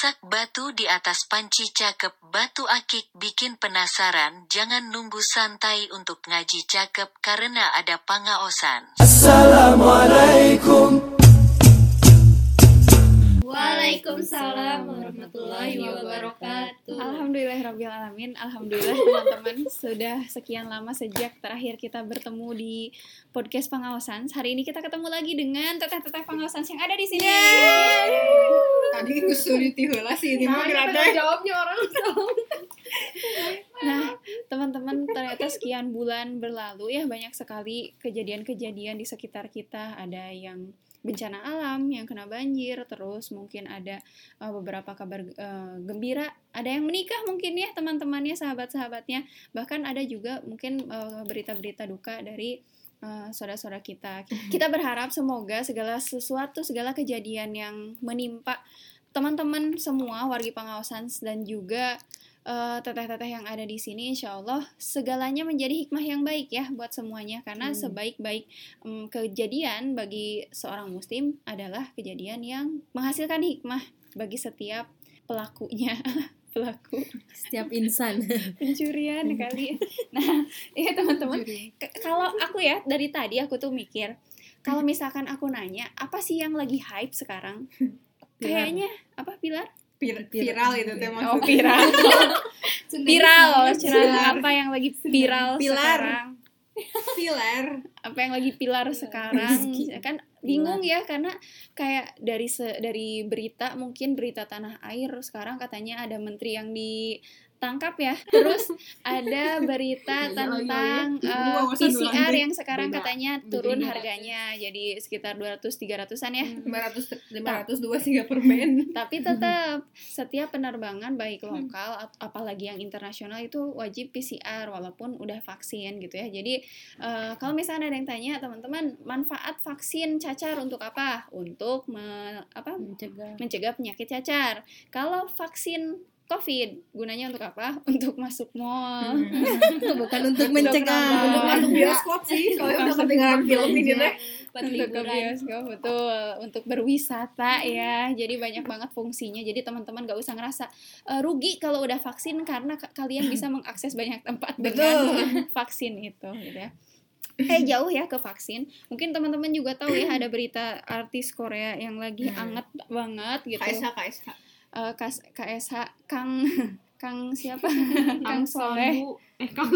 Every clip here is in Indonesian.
Masak batu di atas panci cakep batu akik bikin penasaran jangan nunggu santai untuk ngaji cakep karena ada pangaosan. Assalamualaikum Waalaikumsalam warahmatullahi wabarakatuh. Alhamdulillahirrahmanirrahim Alhamdulillah teman-teman Sudah sekian lama sejak terakhir kita bertemu di podcast pengawasan. Hari ini kita ketemu lagi dengan teteh-teteh pengawasan yang ada di sini. Tadi kesulitan heula sih ini mah jawabnya orang Nah teman-teman ternyata sekian bulan berlalu ya Banyak sekali kejadian-kejadian di sekitar kita. Ada yang bencana alam yang kena banjir terus mungkin ada uh, beberapa kabar uh, gembira. Ada yang menikah mungkin ya teman-temannya sahabat-sahabatnya. Bahkan ada juga mungkin uh, berita-berita duka dari uh, saudara-saudara kita. Kita berharap semoga segala sesuatu segala kejadian yang menimpa teman-teman semua wargi pengawasan dan juga uh, teteh-teteh yang ada di sini insya Allah segalanya menjadi hikmah yang baik ya buat semuanya. Karena Hmm. sebaik-baik um, kejadian bagi seorang muslim adalah kejadian yang menghasilkan hikmah bagi setiap pelakunya. Pelaku. Setiap insan. Pencurian kali. Nah ya teman-teman. Kalau aku ya dari tadi aku tuh mikir kalau misalkan aku nanya apa sih yang lagi hype sekarang? Kayaknya apa pilar Vir- viral itu teh oh maksudnya. viral viral loh Pilar. apa yang lagi viral Pilar. sekarang Pilar. apa yang lagi pilar sekarang Rizky. kan bingung ya karena kayak dari se- dari berita mungkin berita tanah air sekarang katanya ada menteri yang ditangkap ya. Terus ada berita tentang eh, Gua bosan PCR dulu, yang sekarang katanya turun harganya jadi sekitar 200 300-an ya. 500 500 dua sih permen. tapi tetap setiap penerbangan baik lokal ap- apalagi yang internasional itu wajib PCR walaupun udah vaksin gitu ya. Jadi eh, kalau misalnya ada yang tanya teman-teman manfaat vaksin cacar untuk apa? Untuk me- apa? Mencegah. Mencegah penyakit cacar. Kalau vaksin COVID. Gunanya untuk apa? Untuk masuk mall. Bukan untuk mencegah. Untuk masuk bioskop sih, kalau udah ketinggalan film ini teh. untuk ke bioskop betul. Untuk berwisata ya. Jadi banyak banget fungsinya. Jadi teman-teman gak usah ngerasa eh, rugi kalau udah vaksin karena ka- kalian bisa mengakses banyak tempat dengan vaksin itu gitu ya. Eh jauh ya ke vaksin. Mungkin teman-teman juga tahu ya ada berita artis Korea yang lagi anget banget gitu. KSH KSH. Eh, Kas- KSH Kang Kang siapa Kang Soleh Eh, Kang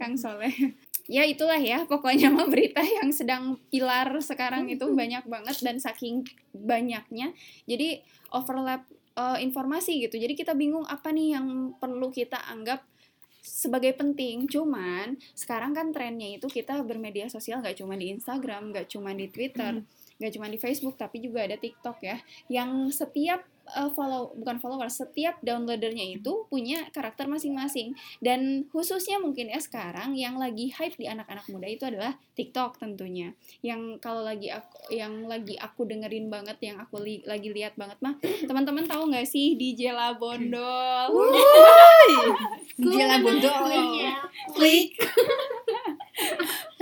Kang Soleh. Ya itulah ya, pokoknya mah berita yang sedang pilar sekarang itu banyak banget dan saking banyaknya. Jadi overlap eh, informasi gitu. Jadi kita bingung apa nih yang perlu kita anggap sebagai penting. Cuman sekarang kan trennya itu kita bermedia sosial nggak cuma di Instagram, nggak cuma di Twitter, nggak cuma di Facebook, tapi juga ada TikTok ya. Yang setiap eh, follow bukan follower, setiap downloadernya itu punya karakter masing-masing. Dan khususnya mungkin ya sekarang yang lagi hype di anak-anak muda itu adalah TikTok tentunya. Yang kalau lagi aku yang lagi aku dengerin banget yang aku li- lagi lihat banget mah teman-teman tahu nggak sih DJ Labondol? Jela bundol. klik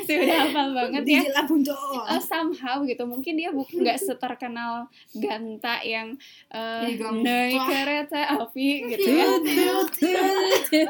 pasti udah hafal banget ya? Jela. Eh, somehow gitu. Mungkin dia bu- nggak seterkenal Ganta yang Ganta. naik kereta api gitu ya.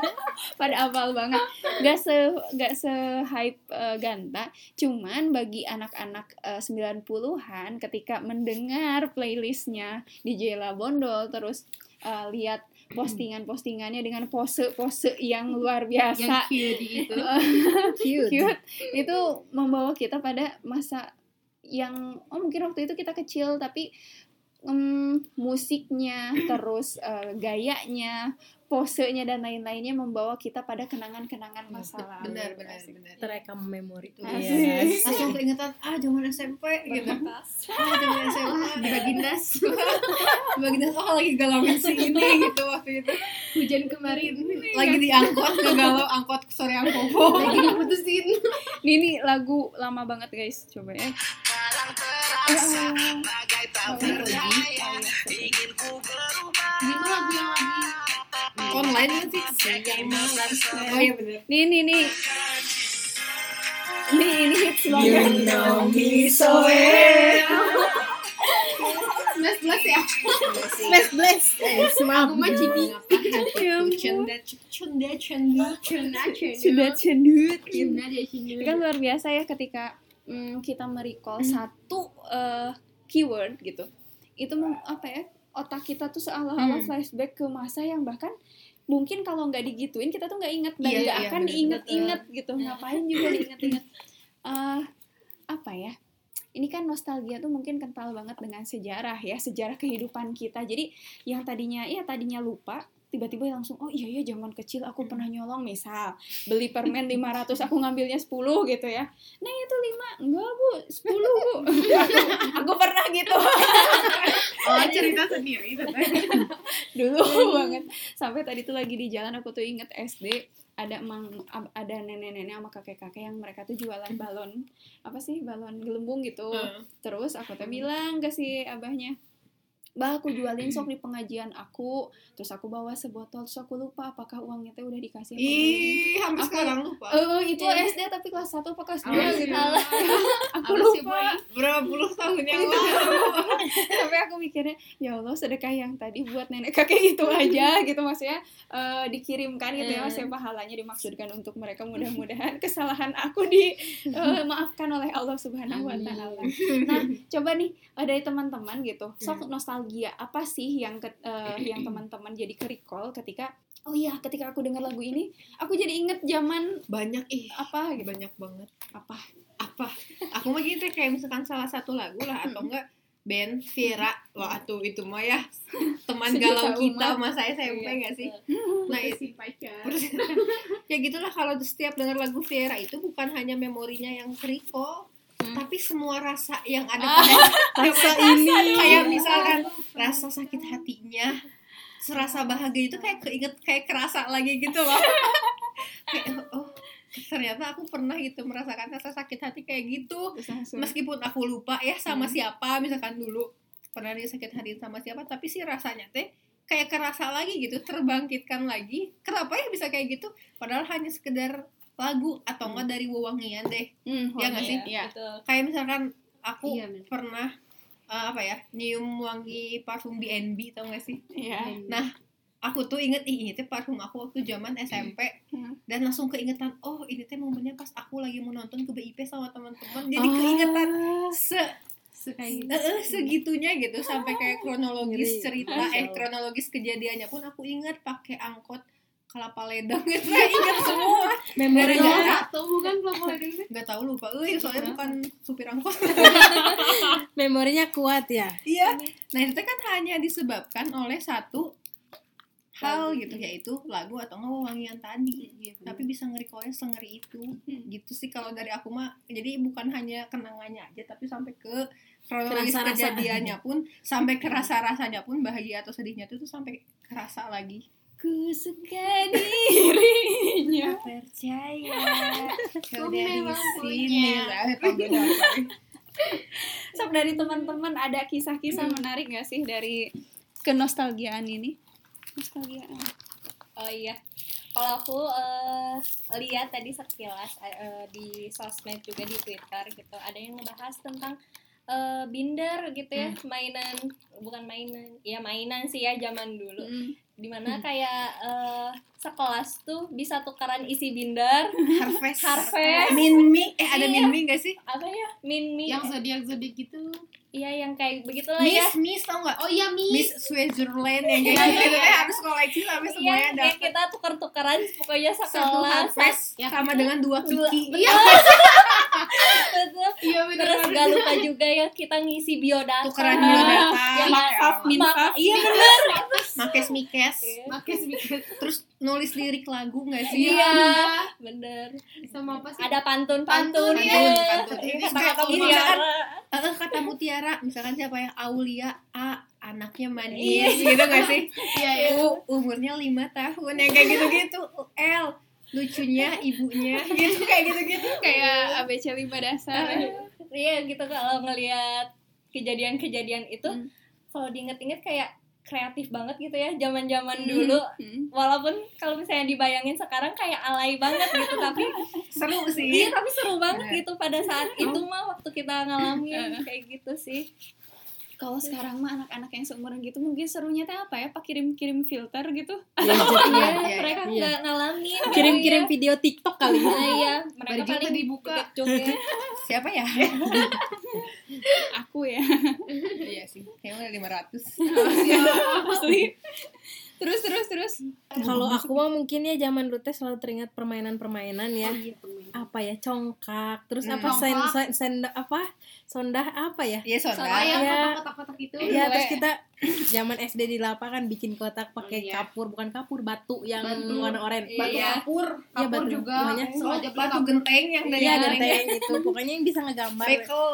Pada hafal banget. Nggak se nggak se hype eh, Ganta. Cuman bagi anak-anak eh, 90-an ketika mendengar playlistnya DJ Labondol terus eh, lihat postingan-postingannya dengan pose-pose yang luar Yang biasa cute itu. cute. Cute. Itu membawa kita pada masa yang oh mungkin waktu itu kita kecil tapi em, musiknya terus eh, gayanya posenya dan lain-lainnya membawa kita pada kenangan-kenangan masa lalu Benar benar benar. terekam memori Asik. Iya. Langsung keingetan ah zaman SMP gitu. Ah zaman SMA di Bagindas. Di Bagindas oh lagi galauin si ini gitu waktu itu. hujan kemarin Lagi di angkot ngegalau angkot sore yang popo. lagi diputusin ini, ini lagu lama banget guys coba ya ini tuh lagu yang lagi Online kan sih. Oh iya benar. nih nih nih ini ini hits banget know me so well Bless bless ya. Bless bless. Aku mah cibi. Cunda, cunda, cunda. Sudah cendut Cuna dia cuna. kan luar biasa ya ketika mm, kita merecall satu eh, keyword gitu itu apa ya otak kita tuh seolah-olah Hmm. flashback ke masa yang bahkan mungkin kalau nggak digituin kita tuh nggak inget dan Iya, nggak iya, akan bener-bener. diinget-inget gitu ngapain juga diinget-inget Eh, apa ya ini kan nostalgia tuh mungkin kental banget dengan sejarah ya sejarah kehidupan kita jadi yang tadinya ya tadinya lupa tiba-tiba langsung oh iya ya zaman kecil aku pernah nyolong misal beli permen 500 aku ngambilnya 10 gitu ya. Nah itu 5 enggak bu 10 bu. Aku, aku pernah gitu. Oh cerita sendiri dulu banget. Sampai tadi tuh lagi di jalan aku tuh inget SD ada emang ada nenek-nenek sama kakek-kakek yang mereka tuh jualan balon apa sih balon gelembung gitu. Hmm. terus aku tuh bilang ke si abahnya Bah, aku jualin sok di pengajian aku. Terus aku bawa sebotol, terus aku lupa apakah uangnya teh udah dikasih apa. Ih, hampir Aku- sekarang lupa. Eh, itu Iya. SD tapi kelas 1 apa kelas 2 Awas gitu. Aku lupa. Berapa puluh tahun yang lalu. Sampai aku mikirnya, ya Allah sedekah yang tadi buat nenek kakek itu aja gitu maksudnya eh, dikirimkan gitu ya maksudnya pahalanya dimaksudkan untuk mereka mudah-mudahan kesalahan aku dimaafkan oleh Allah Subhanahu wa taala. Nah, coba nih eh, dari teman-teman gitu. Sok nostalgia apa sih yang ke- eh, yang teman-teman jadi ke recall ketika Oh iya, ketika aku dengar lagu ini, aku jadi inget zaman Banyak ih, apa gitu. banyak banget. Apa? Apa? Aku mah gitu kayak misalkan salah satu lagu lah atau enggak band Vira. Wah, tuh itu mah ya teman galau kita masa SMP enggak sih? Nah, itu pacar. ya gitulah kalau setiap dengar lagu Viera itu bukan hanya memorinya yang kriko Hmm. tapi semua rasa yang ada Ah. pada Rasa ini. kayak misalkan rasa sakit hatinya serasa bahagia itu kayak keinget kayak kerasa lagi gitu loh kayak oh ternyata aku pernah gitu merasakan rasa sakit hati kayak gitu meskipun aku lupa ya sama Hmm. siapa misalkan dulu pernah dia sakit hati sama siapa tapi sih rasanya teh kayak kerasa lagi gitu terbangkitkan lagi kenapa ya bisa kayak gitu padahal hanya sekedar lagu atau enggak dari wewangian deh hmm, Ya nggak sih? Iya. kayak misalkan aku Iya, bener. pernah eh, apa ya nyium wangi parfum BNB tau gak sih Iya. Nah, aku tuh inget ih ini teh parfum aku waktu zaman SMP Hmm. dan langsung keingetan oh ini teh momennya pas aku lagi mau nonton ke BIP sama teman-teman jadi Ah. keingetan se gitu. eh, eh, segitunya gitu sampai kayak kronologis cerita eh kronologis kejadiannya pun aku ingat pakai angkot kelapa ledang gitu saya ingat semua. Memori Atau bukan kelapa ledeng teh. nggak tahu lupa. Eh soalnya bukan supir angkot. Memorinya kuat ya. iya. Nah itu kan hanya disebabkan oleh satu hal gitu yaitu lagu atau nggak wangian tadi tapi bisa nge-recallnya sengeri itu. Gitu sih kalau dari aku mah. Jadi bukan hanya kenangannya aja tapi sampai ke kronologis kejadiannya pun sampai kerasa rasanya pun bahagia atau sedihnya itu tuh sampai kerasa lagi Ku suka dirinya. percaya kau dari memang sini. Sob dari teman-teman ada kisah-kisah menarik gak sih dari kenostalgiaan ini? Nostalgiaan. Oh iya. Kalau aku eh, lihat tadi sekilas eh, di sosmed juga di Twitter gitu, ada yang ngebahas tentang binder gitu ya, mainan bukan mainan, ya mainan sih ya zaman dulu. Hmm. Di mana kayak eh, sekelas tuh bisa tukaran isi binder, Harvest Harvest. Min Mi eh ada Iya. Min Mi gak sih apa ya, min mi, Yang zodiak zodiak gitu. iya yang kayak begitulah ya. Miss Miss tau gak Oh iya Miss Miss. Switzerland yang kayak gitu itu kan harus koleksi sampai Iya, semuanya kayak dapat kita tuker-tukeran pokoknya satu sekelas. harvest Ya, sama dengan dua Dua- kiki Iya. Betul. Iya bener. Terus gak lupa juga ya kita ngisi biodata. tukeran biodata Yang Makaf, minfaf. Iya bener. makes mikes Pakai sedikit. terus nulis lirik lagu gak sih Iya, bener. Sama apa sih? Ada pantun-pantun Pantun, ya. pantun. Iya, Ini ini mutiara. Kata mutiara misalkan siapa yang Aulia A anaknya Iya. manis gitu gak sih Iya iya. U umurnya lima tahun yang kayak gitu-gitu L lucunya ibunya gitu kayak gitu-gitu Kayak ABC 5 dasar. Iya gitu kalau ngelihat kejadian-kejadian itu Hmm. kalau diinget-inget kayak kreatif banget gitu ya zaman-zaman Hmm. dulu Hmm. walaupun kalau misalnya dibayangin sekarang kayak alay banget gitu tapi seru iya sih tapi seru banget Bener. gitu pada saat itu mah waktu kita ngalamin kayak gitu sih kalau sekarang mah anak-anak yang seumuran gitu mungkin serunya teh apa ya pak kirim-kirim filter gitu Iya, Iya, iya, mereka iya. nggak ngalamin. Kirim-kirim video TikTok kali. Nah, iya, mereka Baju paling dibuka. Siapa ya? aku ya iya sih. Kayaknya udah 500. asli terus terus terus Kalau aku mah mungkin ya zaman dulu teh selalu teringat permainan-permainan ya. Apa ya congkak, terus Hmm. apa sen, sen, senda apa? Sondah apa ya? Iya, Sama Sonda. yang Iya. kotak-kotak itu. Iya, Boleh. terus kita zaman SD di lapangan bikin kotak pakai Iya. kapur, bukan kapur, batu yang Batu. warna oranye. Batu Iya. kapur, Iya, kapur batu. juga. Namanya? Batu genteng yang dari Iya, goreng. genteng itu. Pokoknya yang bisa ngegambar. Bekel.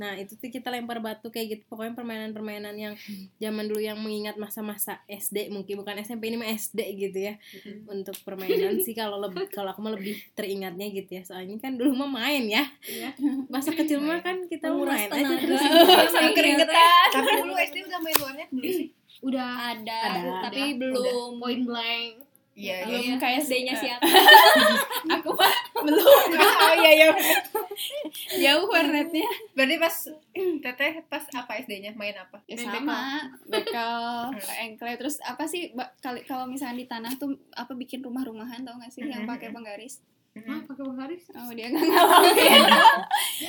Nah, itu tuh kita lempar batu kayak gitu. Pokoknya permainan-permainan yang zaman dulu yang mengingat masa-masa SD, mungkin bukan SMP ini mah SD gitu ya. Untuk permainan sih kalau lebih kalau aku mah lebih teringatnya gitu ya. Soalnya kan dulu mah main ya. Iya. Masa kecil mah kan kita Menguras main aja terus. Sampai keringetan. Tapi dulu SD udah main warnet belum sih? Udah Ada, Ada. tapi Ada. belum point blank. Iya, belum iya. kayak SD-nya si siapa? aku mah Oh iya iya. jauh warnetnya Berarti pas teteh pas apa SD-nya main apa? ya sama bekel engkle terus apa sih kali kalau misalnya di tanah tuh apa bikin rumah-rumahan tau gak sih yang Mhm. pakai penggaris Hah, pakai penggaris? oh dia nggak ngalamin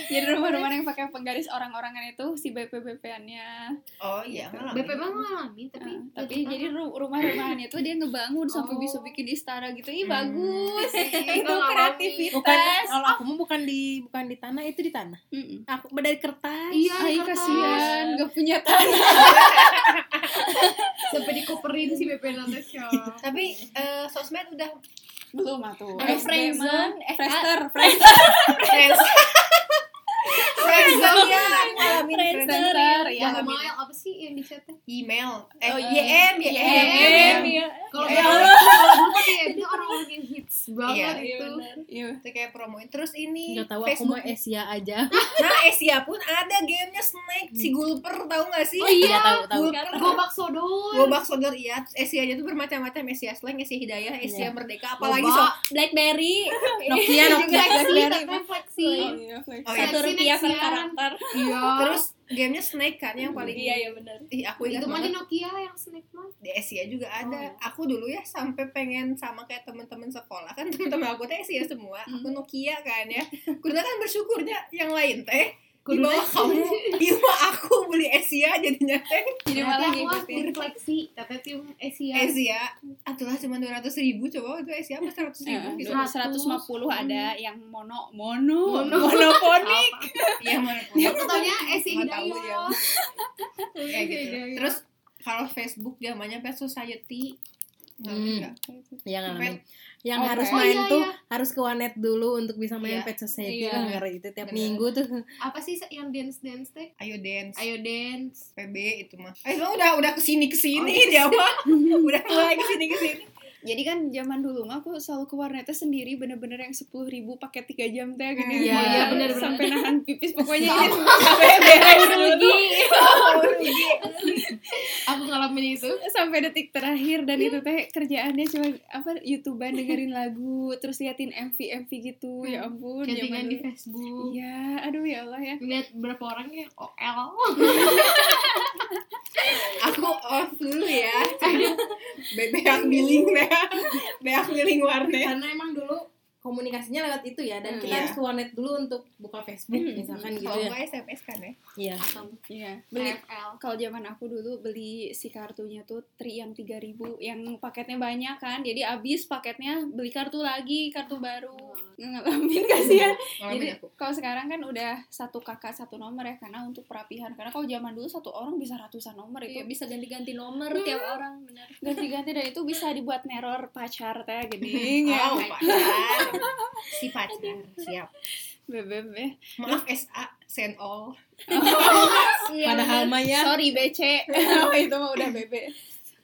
jadi rumah-rumahan yang pakai penggaris orang-orangan itu si BP BP-annya Oh iya, ngalamin. BP mah ngalamin tapi Nah, tapi jadi ru- rumah-rumahan itu dia ngebangun sampai Oh. bisa bikin istana gitu ih Hmm. bagus Itu itu kreativitas Bukan kalau aku mah bukan di bukan di tanah, itu di tanah. Mm-mm. Aku dari kertas. Iya, Ay, kertas. kasihan gak punya tanah Sampai dikoperin si BP Natasha. Tapi eh, sosmed udah belum atuh Ada SD friendzone. mah, Eh, Friendster Friendster ya, ngalamin Friendster. Ya Yang mail apa sih yang di Email. Eh, Oh, iya. YM, YM. YM. Iya. Kalau Ya dulu kan ya itu orang-orang yang banget Iya. itu. Iya. Itu kayak promoin. Terus ini Gak tahu aku Facebook. mah Asia aja. Nah, Asia pun ada gamenya Snake. Si Gulper tahu gak sih? Oh iya. tahu tahu. Gobak sodor. Gobak Sodor iya. Asia aja tuh bermacam-macam. Asia Slang, Asia Hidayah, Asia Iya. Merdeka. Apalagi so Blackberry. Nokia Nokia. Flexi, Blackberry. flexi. Oh, iya, flex. Oh, iya. Satu Flexi rupiah per karakter. Iya. Terus gamenya Snake kan yang paling Iya, iya benar. Ih, aku ingat itu mah di. Nokia yang snack mah. di Asia juga ada. Oh. Aku dulu ya sampai pengen sama kayak teman-teman sekolah kan teman-teman aku teh Asia semua. Aku Nokia kan ya. Kudu kan bersyukurnya yang lain teh di bawah kamu. Di bawah aku beli Asia jadinya teh Jadi malah aku ngikutin. tim flexi, tapi tim Asia. Asia. Atulah cuma dua ratus ribu coba itu Asia apa seratus ribu Eh, gitu. Seratus. 150 ada yang mono mono Mono. monoponik Iya mana pun. Aku taunya Asia ya. Kayak gitu. Hidayah. Terus kalau Facebook zamannya Pet Society Hmm. nggak Yang ngalamin. Yang Oh, harus main Oh, iya, tuh iya. harus ke warnet dulu untuk bisa main Iya. Pet Society Iya. lah ngeri itu tiap Bener. minggu tuh. Apa sih yang dance dance teh? Ayo dance. Ayo dance. PB itu mah. Eh udah udah ke sini ke sini Oh, dia mah. udah mulai ke sini ke sini. Jadi kan zaman dulu mah aku selalu ke warnetnya sendiri bener-bener yang sepuluh ribu pakai tiga jam teh gini Hmm, iya, semuanya. iya, bener-bener. sampai nahan pipis pokoknya ini sampai beres rugi Aku ngalamin itu. sampai detik terakhir dan itu teh kerjaannya cuma apa youtuber dengerin lagu terus liatin MV MV gitu ya ampun Chattingan zaman di. Facebook. Iya, aduh ya Allah ya. Lihat berapa orang yang OL. Aku off dulu ya. Be- Beak billing beak. Beak billing warnet. Karena emang dulu komunikasinya lewat itu ya dan Hmm, kita iya. harus ke warnet dulu untuk buka Facebook Hmm, misalkan gitu Kalau ya. SMS kan ya. Iya. Iya, beli kalau zaman aku dulu beli si kartunya tuh tri yang 3000 yang paketnya banyak kan. Jadi abis paketnya beli kartu lagi, kartu baru. Ngalamin kasihan. Ngalamin Jadi aku. kalau sekarang kan udah satu kakak satu nomor ya karena untuk perapihan. Karena kalau zaman dulu satu orang bisa ratusan nomor Iya, itu. bisa ganti-ganti nomor Hmm. tiap orang, benar. Ganti-ganti dan itu bisa dibuat neror pacar teh gini ya. Oh, pacar. Si pacar. Siap. BBB. Maaf SA send all. Padahal mah ya Sorry BC. oh, itu mah udah BB.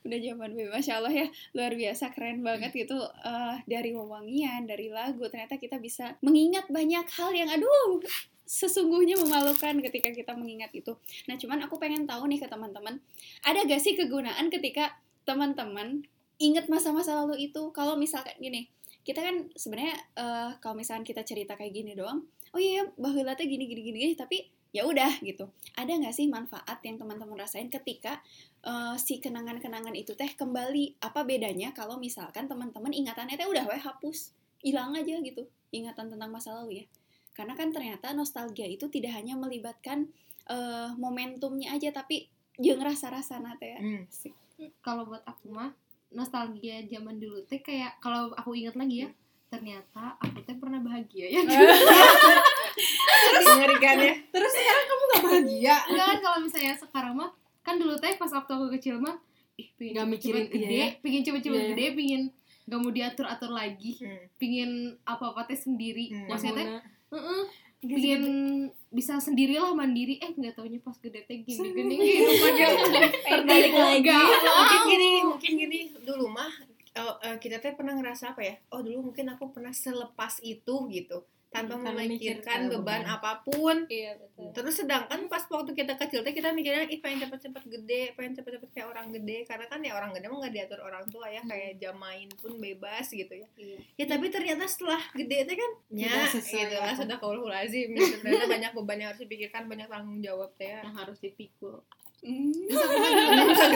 Udah zaman BB. Masya Allah ya, luar biasa keren banget gitu. Eh, dari wewangian, dari lagu, ternyata kita bisa mengingat banyak hal yang aduh sesungguhnya memalukan ketika kita mengingat itu. Nah, cuman aku pengen tahu nih ke teman-teman, ada gak sih kegunaan ketika teman-teman ingat masa-masa lalu itu? Kalau misalkan gini, kita kan sebenarnya eh, kalau misalkan kita cerita kayak gini doang, oh iya, baheula teh gini gini gini, tapi ya udah gitu ada nggak sih manfaat yang teman-teman rasain ketika eh, si kenangan-kenangan itu teh kembali apa bedanya kalau misalkan teman-teman ingatannya teh udah weh hapus hilang aja gitu ingatan tentang masa lalu ya karena kan ternyata nostalgia itu tidak hanya melibatkan eh, momentumnya aja tapi jeung rasa-rasa teh ya. Hmm. kalau buat aku mah nostalgia zaman dulu teh kayak kalau aku ingat lagi ya ternyata aku teh pernah bahagia ya mengerikan ya terus sekarang kamu gak bahagia Enggak kan kalau misalnya sekarang mah kan dulu teh pas waktu aku kecil mah ih pengen cepet-cepet mikirin, gede, iya ya. pengen cepet-cepet Iya. gede, pengen gak mau diatur atur lagi, Hmm. pengen apa-apa teh sendiri. Hmm. Maksudnya teh, Muna. heeh, pengen bisa sendirilah mandiri. Eh nggak taunya pas gede teh gini-gini. Kehidupannya Terbalik lagi. Mungkin gini. mungkin gini. Dulu mah eh, eh, kita teh pernah ngerasa apa ya? Oh dulu mungkin aku pernah selepas itu gitu tanpa Tanpa memikirkan beban beban. apa pun Iya betul. terus sedangkan pas waktu kita kecil teh kita mikirnya ih pengen cepet-cepet gede pengen cepet-cepet kayak orang gede karena kan ya orang gede mah nggak diatur orang tua ya kayak jam main pun bebas gitu ya Iya. ya tapi ternyata setelah gede teh kan ya gitu lah sudah kaulul lazim gitu ternyata banyak beban yang harus dipikirkan banyak tanggung jawab teh ya yang harus dipikul. Hmm.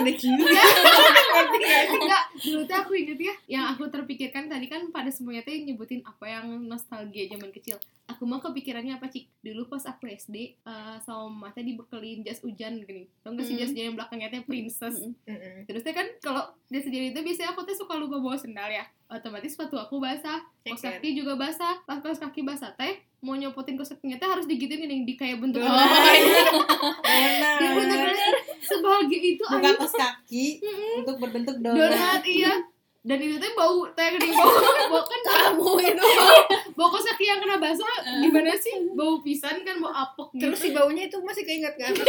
Gede Enggak, dulu tuh aku inget ya, yang aku terpikirkan tadi kan pada semuanya tuh nyebutin apa yang nostalgia zaman kecil. Aku mah kepikirannya apa cik? Dulu pas aku SD, eh, sama teh dibekelin jas hujan gini. Tau gak sih Mm. jas hujan yang belakangnya teh princess. Mm-mm. Mm-mm. Terus teh kan kalau jas hujan itu biasanya aku teh suka lupa bawa sendal ya. Otomatis sepatu aku basah, kaos kaki juga basah. Pas kaos kaki basah teh mau nyopotin kakinya teh harus digituin gini di kayak bentuk Oh, Benar. Sebahagia itu buka kaos kaki untuk berbentuk donat. donat iya. Dan itu teh bau teh gini bau. Bau kan kamu itu. Bau kaos kaki yang kena basah gimana sih? Bau pisan kan bau apek gitu. Terus si baunya itu masih keinget kan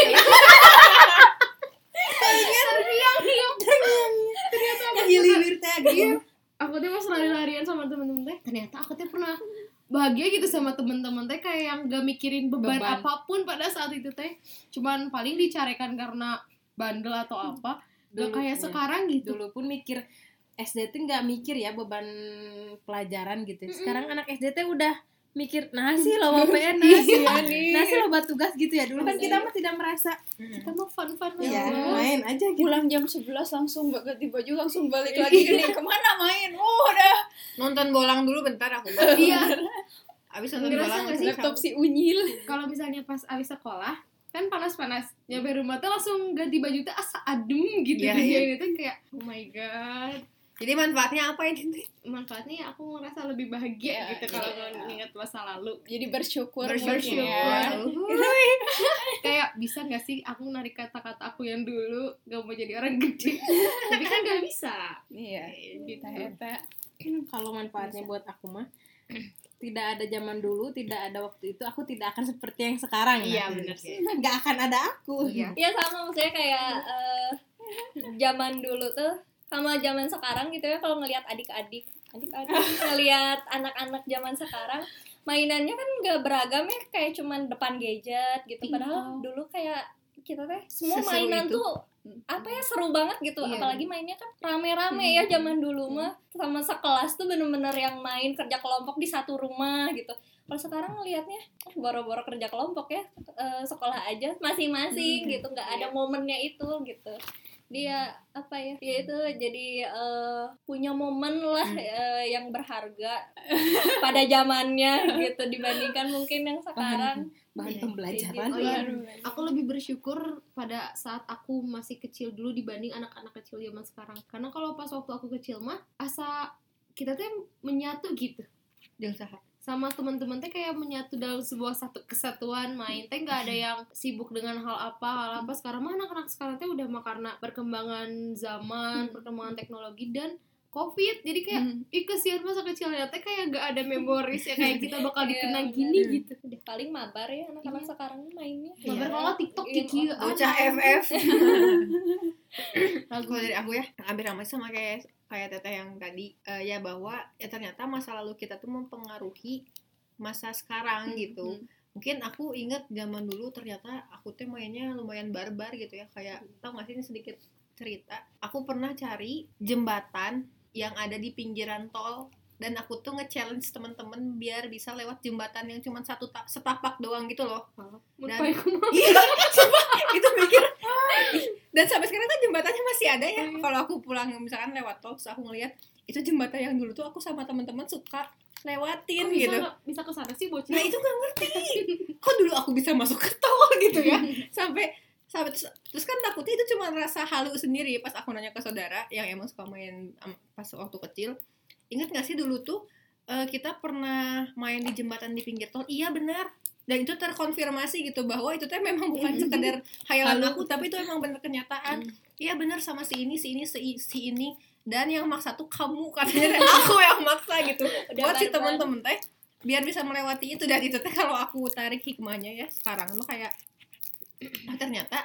Hilir teh gitu. iya. Aku tuh pas lari-larian sama temen-temen teh ternyata aku tuh pernah bahagia gitu sama temen-temen teh kayak yang gak mikirin beban, Beban. apa pun pada saat itu teh. Cuman paling dicarikan karena bandel atau apa. Gak Dulu, kayak iya. sekarang gitu. dulu pun mikir SD tuh nggak mikir ya beban pelajaran gitu. Sekarang anak SD tuh udah mikir nasi lo mau PN nasi nasi lo buat tugas gitu ya dulu kan kita mah tidak merasa kita mau fun-fun ya aja. main aja gitu. Pulang jam 11 langsung gak ganti baju langsung balik lagi gini ke mana main? Oh udah nonton bolang dulu bentar aku iya. Abis nonton Ngerasa bolang nggak sih laptop si unyil. Kalau misalnya pas abis sekolah kan panas-panas. Nyampe rumah tuh langsung ganti baju tuh asa adem gitu. Iya. ini tuh kayak oh my god. Jadi manfaatnya apa ini manfaatnya ya aku ngerasa lebih bahagia Iya, gitu kalau iya. nginget masa lalu. Jadi bersyukur, bersyukur. ya. Kayak bisa gak sih aku narik kata-kata aku yang dulu? Gak mau jadi orang gede. Tapi kan gak bisa. Iya. Gitu. Eta kalau manfaatnya buat aku mah tidak ada zaman dulu tidak ada waktu itu aku tidak akan seperti yang sekarang iya bener sih. Nggak akan ada aku. Iya. Iya sama maksudnya kayak eh, zaman dulu tuh sama zaman sekarang gitu ya kalau ngelihat adik-adik adik-adik ngelihat anak-anak zaman sekarang mainannya kan nggak beragam ya kayak cuman depan gadget gitu. Padahal Pingpong. dulu kayak kita teh semua Seseru mainan itu. tuh apa ya seru banget gitu. Iya. apalagi mainnya kan rame-rame ya zaman dulu mah. Sama sekelas tuh bener-bener yang main kerja kelompok di satu rumah gitu. Kalau sekarang ngelihatnya eh, boro-boro kerja kelompok ya eh, sekolah aja masing-masing gitu. Nggak ada momennya itu gitu dia apa ya? Dia itu jadi eh, punya momen lah eh, yang berharga pada zamannya gitu dibandingkan mungkin yang sekarang. bahan Iya, pembelajaran. Oh iya, aku lebih bersyukur pada saat aku masih kecil dulu dibanding anak-anak kecil zaman sekarang. Karena kalau pas waktu aku kecil mah asa kita tuh menyatu gitu. Jeung saha? Sama teman-teman teh kayak menyatu dalam sebuah satu kesatuan main. Teh nggak ada yang sibuk dengan hal apa hal apa. Sekarang mah anak-anak sekarang teh udah mah karena perkembangan zaman perkembangan teknologi dan covid. Jadi kayak Hmm. ih kesian masa kecilnya. Teh kayak gak ada memoris ya kayak kita bakal Iya, dikenang gini gitu. Udah. Paling mabar ya anak-anak sekarang mainnya. Mabar Iya. kalau TikTok Iya, kiki. bocah ah, FF lagu kalau dari aku ya hampir sama sama kayak kayak teteh yang tadi eh, ya bahwa ya ternyata masa lalu kita tuh mempengaruhi masa sekarang gitu. mungkin aku inget zaman dulu ternyata aku tuh mainnya lumayan barbar gitu ya kayak tau gak sih ini sedikit cerita? Aku pernah cari jembatan yang ada di pinggiran tol dan aku tuh nge-challenge temen-temen biar bisa lewat jembatan yang cuma satu ta- setapak doang gitu loh. Dan- iya itu mikir. Dan sampai sekarang kan jembatannya masih ada ya. Iya. kalau aku pulang misalkan lewat tol terus aku ngeliat itu jembatan yang dulu tuh aku sama teman-teman suka lewatin bisa gitu. bisa ke sana sih bocil. nah itu gak ngerti. Kok dulu aku bisa masuk ke tol gitu ya? Sampai sampai terus, terus kan takutnya itu cuma rasa halu sendiri pas aku nanya ke saudara yang emang suka main pas waktu kecil ingat gak sih dulu tuh eh, kita pernah main di jembatan di pinggir tol? Iya benar. Dan itu terkonfirmasi gitu bahwa itu tuh memang bukan sekedar hayalan aku tapi itu emang bener kenyataan. Iya benar sama si ini si ini si, si ini. Dan yang maksa tuh kamu katanya. Dan aku yang maksa gitu. Buat si barbar. temen-temen teh biar bisa melewati itu. Dan itu teh kalau aku tarik hikmahnya ya sekarang mah kayak ah, ternyata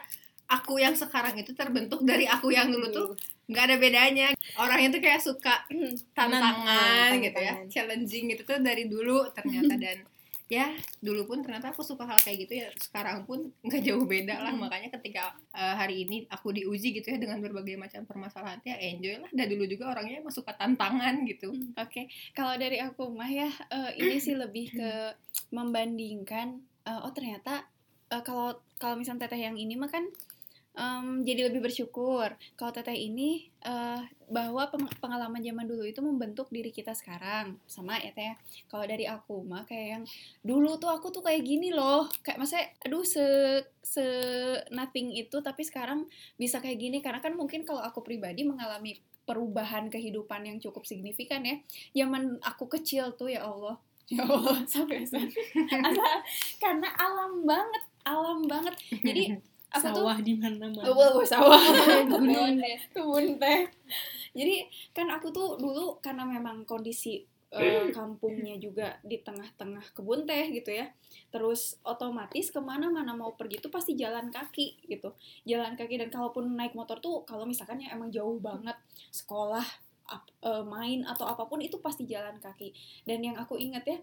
aku yang sekarang itu terbentuk dari aku yang dulu tuh nggak ada bedanya. Orangnya tuh kayak suka tantangan Tantangan. gitu ya. challenging gitu tuh dari dulu ternyata. Dan ya dulu pun ternyata aku suka hal kayak gitu ya. Sekarang pun nggak jauh beda lah. Makanya ketika eh, hari ini aku diuji gitu ya dengan berbagai macam permasalahan ya enjoy lah. Dan dulu juga orangnya emang suka tantangan gitu. Oke, kalau dari aku mah ya eh, ini sih lebih ke membandingkan eh, oh ternyata eh, kalau kalau misalnya teteh yang ini mah kan em, jadi lebih bersyukur. Kalau teteh ini eh, bahwa peng- pengalaman zaman dulu itu membentuk diri kita sekarang. Sama ya teh. Kalau dari aku mah kayak yang dulu tuh aku tuh kayak gini loh, kayak maksudnya aduh se se nothing itu tapi sekarang bisa kayak gini. Karena kan mungkin kalau aku pribadi mengalami perubahan kehidupan yang cukup signifikan ya. Zaman aku kecil tuh ya Allah. Ya Allah sampai karena alam banget alam banget. Jadi aku tuh? Sawah di mana-mana. Oh, oh, sawah. Kebun deh. kebun teh. Jadi kan aku tuh dulu karena memang kondisi eh, kampungnya juga di tengah-tengah kebun teh gitu ya terus otomatis ke mana-mana mau pergi tuh pasti jalan kaki gitu. Jalan kaki dan kalaupun naik motor tuh kalau misalkan yang emang jauh banget sekolah ap- eh, main atau apa pun itu pasti jalan kaki. Dan yang aku inget ya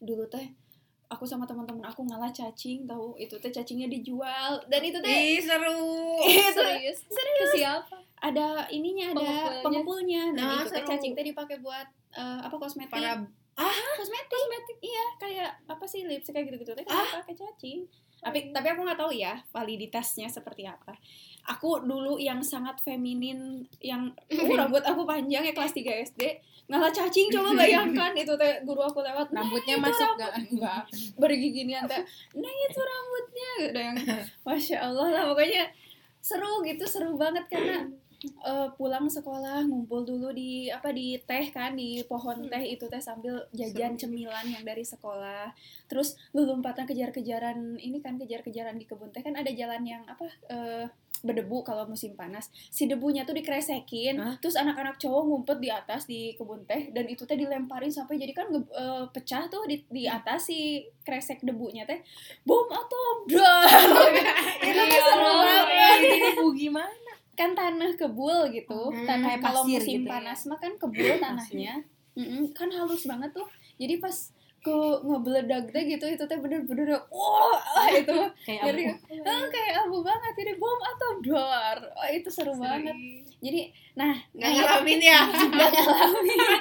dulu teh aku sama teman-teman aku ngalah cacing tahu? Itu teh cacingnya dijual. Dan itu teh Ih seru. Itu Serius? Ke siapa? ada ininya ada dan Nah, itu teh cacing teh dipakai buat eh, apa kosmetik? Para kosmetik. Kosmetik? Iya kayak apa sih lipstick kayak gitu gitu teh kan pakai cacing tapi tapi aku nggak tahu ya validitasnya seperti apa aku dulu yang sangat feminin yang uh, rambut aku panjang ya kelas 3 SD ngalah cacing coba bayangkan itu teh guru aku lewat "Nah, Rambutnya masuk rambut." gak? enggak bergiginian teh nah itu rambutnya udah yang masya allah lah pokoknya seru gitu seru banget karena eh, pulang sekolah ngumpul dulu di apa di teh kan di pohon teh itu teh sambil jajan cemilan yang dari sekolah. Terus lompatan kejar-kejaran ini kan kejar-kejaran di kebun teh kan ada jalan yang apa eh, berdebu kalau musim panas. Si debunya tuh dikresekin Hah? terus anak-anak cowok ngumpet di atas di kebun teh dan itu teh dilemparin sampai jadi kan eh, pecah tuh di, di atas si kresek debunya teh. Bom atom! Bro itu tuh seru banget. Ini bu gimana? Kan tanah kebul gitu. Hmm, tanah kalau musim gitu ya. panas mah kan kebul tanahnya. Mm-mm, kan halus banget tuh. Jadi pas ke ngebeledak deh gitu itu teh bener-bener wah itu Kayak Jadi, abu. ah, kayak abu banget jadi bom atau dor oh, itu seru banget. Jadi nah nggak ngalamin ya. Nggak ngalamin.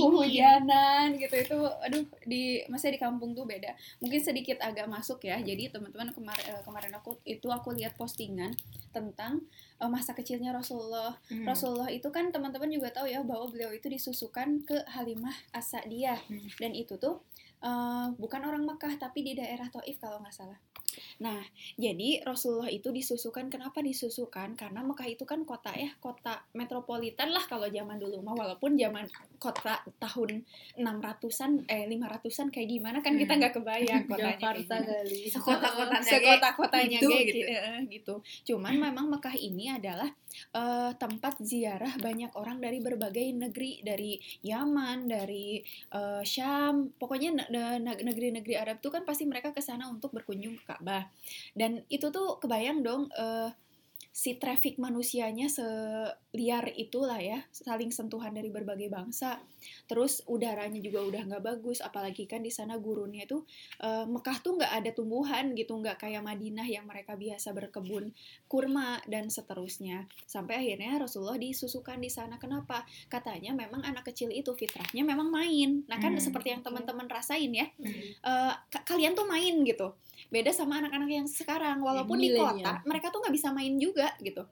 Hujanan gitu itu aduh di masih di kampung tuh beda. Mungkin sedikit agak masuk ya. Jadi teman-teman kemarin eh, kemarin aku itu aku lihat postingan tentang eh, masa kecilnya Rasulullah Hmm. Rasulullah itu kan teman-teman juga tahu ya bahwa beliau itu disusukan ke Halimah As-Sa'diyah Hmm. dan itu tuh eh, bukan orang Mekah tapi di daerah Taif kalau nggak salah. Nah, jadi Rasulullah itu disusukan kenapa disusukan? Karena Mekah itu kan kota ya, kota metropolitan lah kalau zaman dulu mah walaupun zaman kota tahun 600-an eh 500-an kayak gimana kan kita nggak kebayang kotanya Jakarta kali. sekota-kotanya sekota-kotanya gitu, kayak gitu. gitu. gitu. Cuman memang Mekah ini adalah eh, tempat ziarah banyak orang dari berbagai negeri, dari Yaman, dari eh, Syam, pokoknya ne- ne- ne- negeri-negeri Arab tuh kan pasti mereka ke sana untuk berkunjung ke Ka'bah. Dan itu tuh kebayang dong eh, si traffic manusianya seliar itulah ya saling sentuhan dari berbagai bangsa. Terus udaranya juga udah nggak bagus apalagi kan di sana gurunnya itu eh, Mekah tuh nggak ada tumbuhan gitu nggak kayak Madinah yang mereka biasa berkebun kurma dan seterusnya. Sampai akhirnya Rasulullah disusukan di sana. Kenapa? Katanya memang anak kecil itu fitrahnya memang main. Nah kan Hmm. seperti yang teman-teman rasain ya Hmm. eh, ka- kalian tuh main gitu beda sama anak-anak yang sekarang walaupun di milenial. kota mereka tuh nggak bisa main juga gitu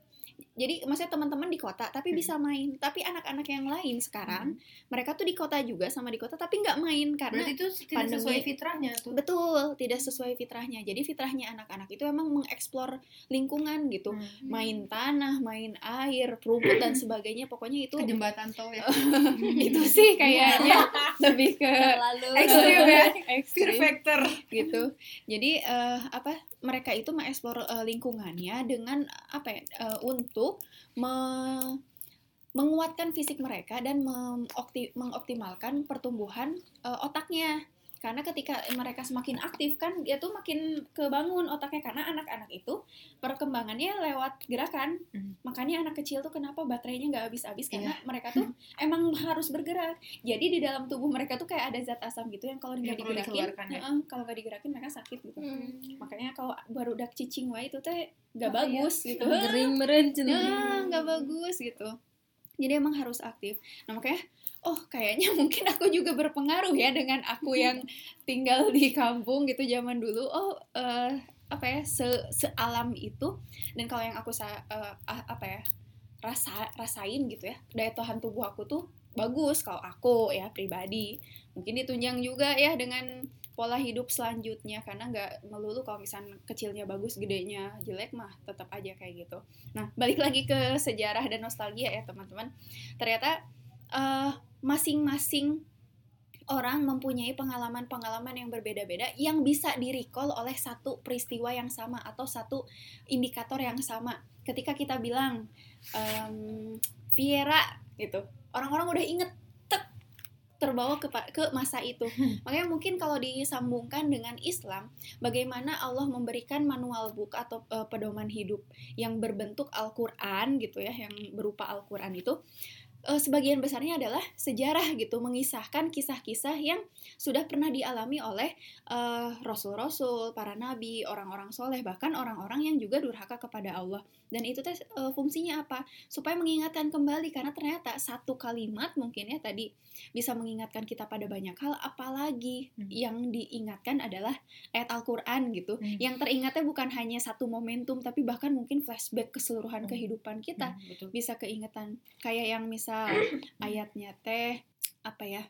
jadi maksudnya teman-teman di kota tapi Hmm. bisa main tapi anak-anak yang lain sekarang mereka tuh di kota juga sama di kota tapi nggak main karena Berarti itu tidak pandemi- sesuai fitrahnya tuh. betul tidak sesuai fitrahnya jadi fitrahnya anak-anak itu emang mengeksplor lingkungan gitu Hmm. main tanah main air rumput dan sebagainya pokoknya itu Ke jembatan tol ya. itu sih kayaknya lebih ke Terlalu Ekstrim ya. Fear factor. gitu. Jadi eh, apa mereka itu mengeksplor eh, lingkungannya dengan apa ya eh, untuk me- menguatkan fisik mereka dan mengopti- mengoptimalkan pertumbuhan eh, otaknya. Karena ketika mereka semakin aktif kan dia tuh makin kebangun otaknya karena anak-anak itu perkembangannya lewat gerakan. Hmm. Makanya anak kecil tuh kenapa baterainya nggak habis-habis karena mereka tuh emang harus bergerak. Jadi di dalam tubuh mereka tuh kayak ada zat asam gitu yang kalau nggak digerakin, ya? heeh, kalau nggak digerakin mereka sakit gitu. Hmm. Makanya kalau baru udah cicing wae itu teh nggak Bahaya. bagus gitu. Gering meren. Ya, nggak bagus gitu. Jadi emang harus aktif. Nah makanya, oh kayaknya mungkin aku juga berpengaruh ya dengan aku yang tinggal di kampung gitu zaman dulu. Oh eh, apa ya se sealam itu. Dan kalau yang aku sa ah, apa ya rasa rasain gitu ya daya tahan tubuh aku tuh bagus kalau aku ya pribadi. Mungkin ditunjang juga ya dengan pola hidup selanjutnya karena nggak melulu kalau misalnya kecilnya bagus gedenya jelek mah tetap aja kayak gitu. Nah balik lagi ke sejarah dan nostalgia ya teman-teman. Ternyata eh, masing-masing orang mempunyai pengalaman-pengalaman yang berbeda-beda yang bisa di-recall oleh satu peristiwa yang sama atau satu indikator yang sama. Ketika kita bilang em, Viera gitu orang-orang udah inget tek terbawa ke ke masa itu. Makanya mungkin kalau disambungkan dengan Islam bagaimana Allah memberikan manual book atau eh, pedoman hidup yang berbentuk Al-Qur'an gitu ya yang berupa Al-Qur'an itu eh, sebagian besarnya adalah sejarah gitu mengisahkan kisah-kisah yang sudah pernah dialami oleh eh, rasul-rasul, para nabi, orang-orang soleh bahkan orang-orang yang juga durhaka kepada Allah dan itu teh eh, fungsinya apa supaya mengingatkan kembali karena ternyata satu kalimat mungkin ya tadi bisa mengingatkan kita pada banyak hal apalagi Hmm. yang diingatkan adalah ayat Al-Qur'an gitu Hmm. yang teringatnya bukan hanya satu momentum tapi bahkan mungkin flashback keseluruhan Hmm. kehidupan kita Hmm, betul. bisa keingetan kayak yang misal ayatnya teh apa ya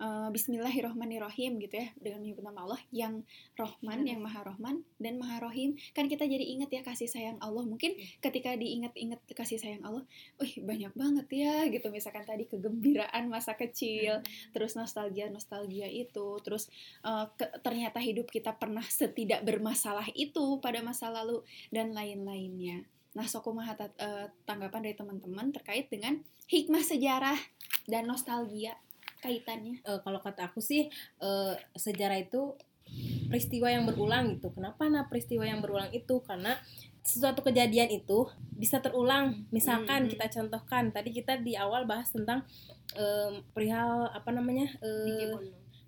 eh, Bismillahirrohmanirrohim gitu ya dengan menyebut nama Allah yang Rohman yang Maha Rohman dan Maha Rohim. Kan kita jadi inget ya kasih sayang Allah. Mungkin ketika diinget-inget kasih sayang Allah, wih banyak banget ya gitu. Misalkan tadi kegembiraan masa kecil terus nostalgia nostalgia itu terus eh, ke- ternyata hidup kita pernah setidak bermasalah itu pada masa lalu dan lain-lainnya. Nah, Sokumaha tat- eh, tanggapan dari teman-teman terkait dengan hikmah sejarah dan nostalgia kaitannya. Eh, kalau kata aku sih eh, sejarah itu peristiwa yang berulang gitu. Kenapa nah peristiwa yang berulang itu? Karena sesuatu kejadian itu bisa terulang. Misalkan Hmm. kita contohkan tadi kita di awal bahas tentang em, perihal apa namanya? eh,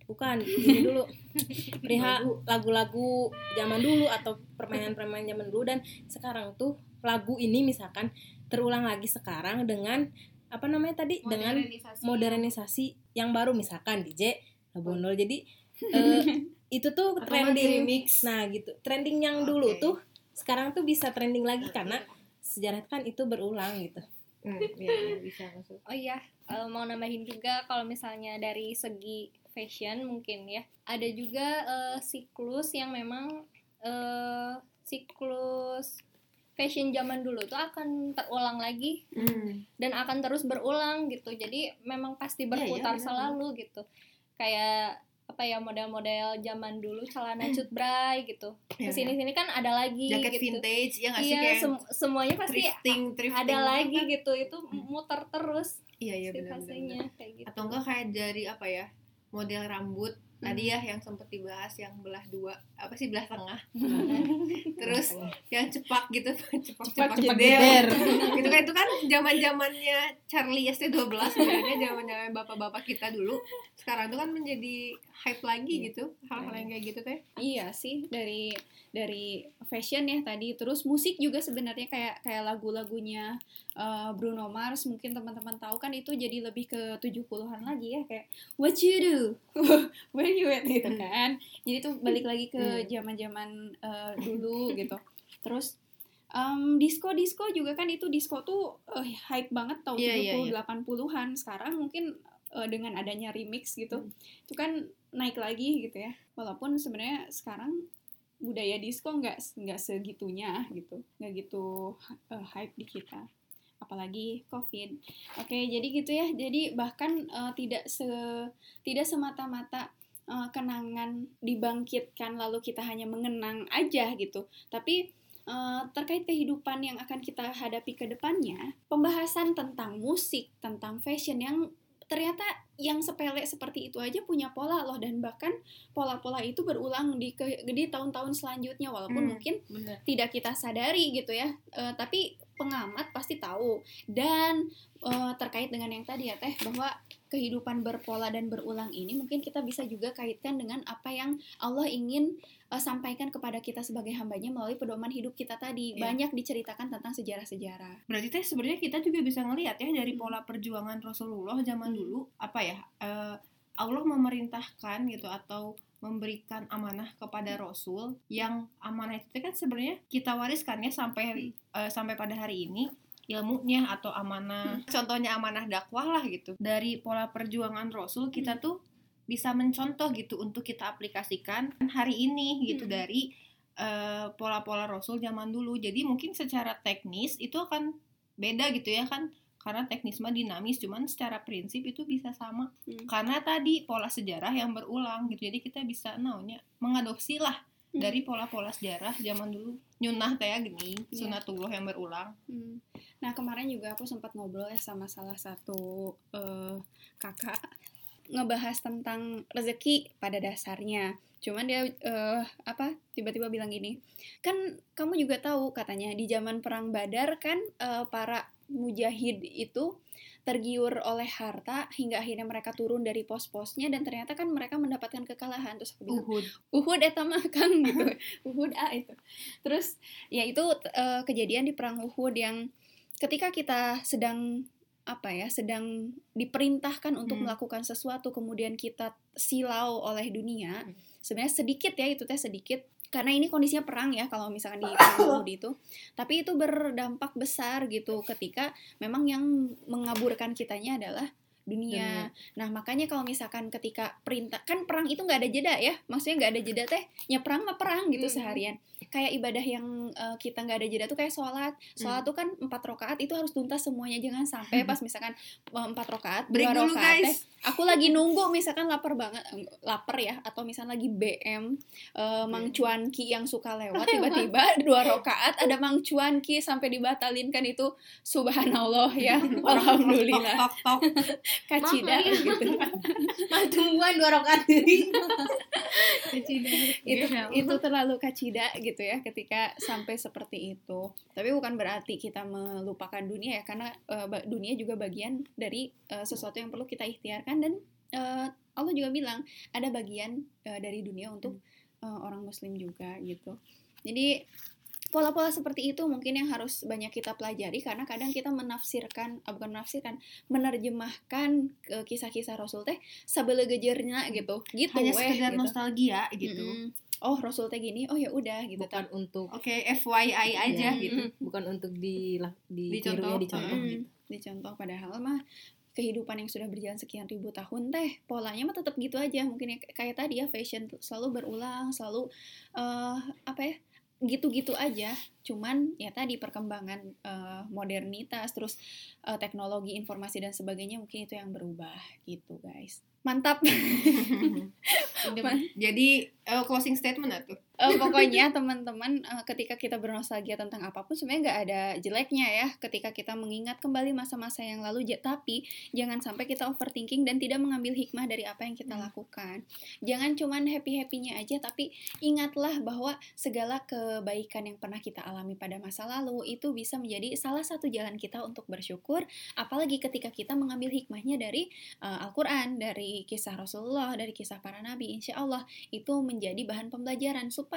bukan ini dulu perihal lagu-lagu zaman dulu atau permainan-permainan zaman dulu dan sekarang tuh lagu ini misalkan terulang lagi sekarang dengan apa namanya tadi dengan Modernisasi. yang baru misalkan DJ Labondol jadi eh, itu tuh Atau trending remix. nah gitu trending yang dulu Oke. tuh sekarang tuh bisa trending lagi karena sejarah kan itu berulang gitu Hmm, iya, iya, bisa masuk. Oh iya, eh, mau nambahin juga kalau misalnya dari segi fashion mungkin ya, ada juga eh, siklus yang memang eh, siklus fashion zaman dulu tuh akan terulang lagi Hmm. dan akan terus berulang gitu. Jadi memang pasti Iya, iya, berputar benar, selalu gitu. Kayak apa ya model-model zaman dulu celana cutbray gitu. Iya, Ke sini-sini kan ada lagi Jaket gitu. vintage ya nggak sih Iya, kayak sem- semuanya pasti thrifting, thrifting ada gitu lagi kan. gitu. Itu muter terus Iya iya benar benar. kayak gitu. Atau enggak kayak dari apa ya model rambut tadi ya yang sempat dibahas yang belah dua apa sih belah tengah. Terus yang cepak gitu cepak cepak cepak jeder. gitu kan itu kan zaman zamannya Charlie ST12 sebenarnya zaman zaman bapak-bapak kita dulu. Sekarang itu kan menjadi hype lagi gitu hal-hal yang kayak gitu teh. Iya sih dari dari fashion ya tadi. Terus musik juga sebenarnya kayak kayak lagu-lagunya eh, Bruno Mars mungkin teman-teman tahu kan itu jadi lebih ke 70-an lagi ya kayak what you do? Where you at? Gitu kan. Jadi tuh balik lagi ke zaman-zaman eh, dulu gitu. Terus em, disco disco juga kan itu disco tuh eh, hype banget tahun Iya, iya, 70 80-an sekarang mungkin eh, dengan adanya remix gitu itu kan naik lagi gitu ya. Walaupun sebenarnya sekarang budaya disco nggak nggak segitunya gitu. Nggak gitu uh, hype di kita. Apalagi covid. Oke jadi gitu ya. Jadi bahkan uh, tidak se tidak semata-mata uh, kenangan dibangkitkan lalu kita hanya mengenang aja gitu tapi uh, terkait kehidupan yang akan kita hadapi ke depannya pembahasan tentang musik tentang fashion yang ternyata yang sepele seperti itu aja punya pola loh dan bahkan pola-pola itu berulang di ke, di tahun-tahun selanjutnya walaupun Hmm. mungkin bener tidak kita sadari gitu ya Eh, tapi pengamat pasti tahu dan eh, terkait dengan yang tadi ya teh bahwa kehidupan berpola dan berulang ini mungkin kita bisa juga kaitkan dengan apa yang Allah ingin eh, sampaikan kepada kita sebagai hambanya melalui pedoman hidup kita tadi Iya. banyak diceritakan tentang sejarah-sejarah berarti teh sebenarnya kita juga bisa ngelihat ya dari pola perjuangan Rasulullah zaman Hmm. dulu apa ya eh, Allah memerintahkan gitu atau memberikan amanah kepada Rasul yang amanah itu kan sebenarnya kita wariskan ya sampai hari- eh, sampai pada hari ini ilmunya atau amanah. Contohnya amanah dakwah lah gitu. Dari pola perjuangan Rasul kita tuh bisa mencontoh gitu untuk kita aplikasikan hari ini gitu Hmm. dari eh, pola-pola Rasul zaman dulu. Jadi mungkin secara teknis itu akan beda gitu ya kan karena teknis mah dinamis cuman secara prinsip itu bisa sama Hmm. karena tadi pola sejarah yang berulang gitu jadi kita bisa naunya mengadopsi lah Hmm. dari pola-pola sejarah zaman dulu nyunah teh gini Iya. sunatullah yang berulang Hmm. Nah kemarin juga aku sempat ngobrol ya sama salah satu eh, kakak ngebahas tentang rezeki pada dasarnya. Cuman dia eh, apa tiba-tiba bilang gini, kan kamu juga tahu katanya di zaman perang Badar kan eh, para mujahid itu tergiur oleh harta hingga akhirnya mereka turun dari pos-posnya dan ternyata kan mereka mendapatkan kekalahan terus aku bilang Uhud Uhud eta mah Kang gitu. Uhud A itu. Terus ya itu eh, kejadian di perang Uhud yang ketika kita sedang apa ya, sedang diperintahkan untuk Hmm. melakukan sesuatu kemudian kita silau oleh dunia. Hmm. Sebenarnya sedikit ya itu teh sedikit karena ini kondisinya perang ya kalau misalkan di Uhud itu. Tapi itu berdampak besar gitu ketika memang yang mengaburkan kitanya adalah dunia. Nah makanya kalau misalkan ketika perintah kan perang itu nggak ada jeda ya, maksudnya nggak ada jeda teh, ya perang mah perang gitu Hmm. seharian. Kayak ibadah yang eh, kita nggak ada jeda tuh kayak sholat, sholat tuh kan empat rakaat itu harus tuntas semuanya, jangan sampai pas misalkan eh, empat rakaat, break dua dulu rakaat teh, aku lagi nunggu misalkan lapar banget, eh, lapar ya, atau misalkan lagi BM eh, Mang Cuanki yang suka lewat tiba-tiba dua rakaat ada Mang Cuanki sampai dibatalin kan itu subhanallah ya, alhamdulillah. Tok tok tok kacida ya. gitu. Mah tungguan dua rakaat deui. itu itu terlalu kacida gitu ya ketika sampai seperti itu. Tapi bukan berarti kita melupakan dunia ya karena ba- dunia juga bagian dari eh, sesuatu yang perlu kita ikhtiarkan dan eh, Allah juga bilang ada bagian eh, dari dunia untuk eh, orang muslim juga gitu. Jadi pola-pola seperti itu mungkin yang harus banyak kita pelajari karena kadang kita menafsirkan ah, bukan menafsirkan menerjemahkan ke kisah-kisah Rasul teh sabelegejernya gitu gitu hanya weh, sekedar gitu. nostalgia gitu Mm-mm. oh Rasul teh gini oh ya udah gitu Bukan untuk oke FYI aja Iya. gitu bukan untuk di di Dicontoh. ya, dicontoh Mm, gitu. dicontoh padahal mah kehidupan yang sudah berjalan sekian ribu tahun teh polanya mah tetap gitu aja mungkin ya kayak tadi ya fashion tuh selalu berulang selalu eh apa ya gitu-gitu aja. Cuman ya tadi perkembangan eh, modernitas terus eh, teknologi informasi dan sebagainya mungkin itu yang berubah gitu guys. Mantap. Jadi eh, closing statement atuh. Eh, pokoknya teman-teman eh, ketika kita bernostalgia tentang apa pun sebenarnya nggak ada jeleknya ya. Ketika kita mengingat kembali masa-masa yang lalu tapi jangan sampai kita overthinking dan tidak mengambil hikmah dari apa yang kita lakukan. Jangan cuman happy happynya aja tapi ingatlah bahwa segala kebaikan yang pernah kita alami pada masa lalu itu bisa menjadi salah satu jalan kita untuk bersyukur. Apalagi ketika kita mengambil hikmahnya dari eh, Al-Quran dari kisah Rasulullah dari kisah para nabi insya Allah itu menjadi bahan pembelajaran supaya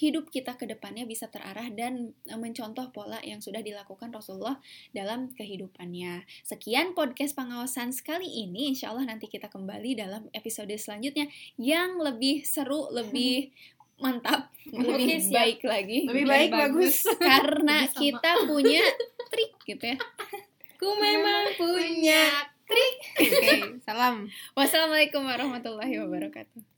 hidup kita ke depannya bisa terarah dan eh, mencontoh pola yang sudah dilakukan Rasulullah dalam kehidupannya. Sekian podcast pengawasan sekali ini. Insya Allah nanti kita kembali dalam episode selanjutnya yang lebih seru, lebih mantap, lebih siap. baik lagi. Lebih baik bagus. Karena Sama. kita punya trik gitu ya. Ku memang punya Oke, salam. Wassalamualaikum warahmatullahi wabarakatuh.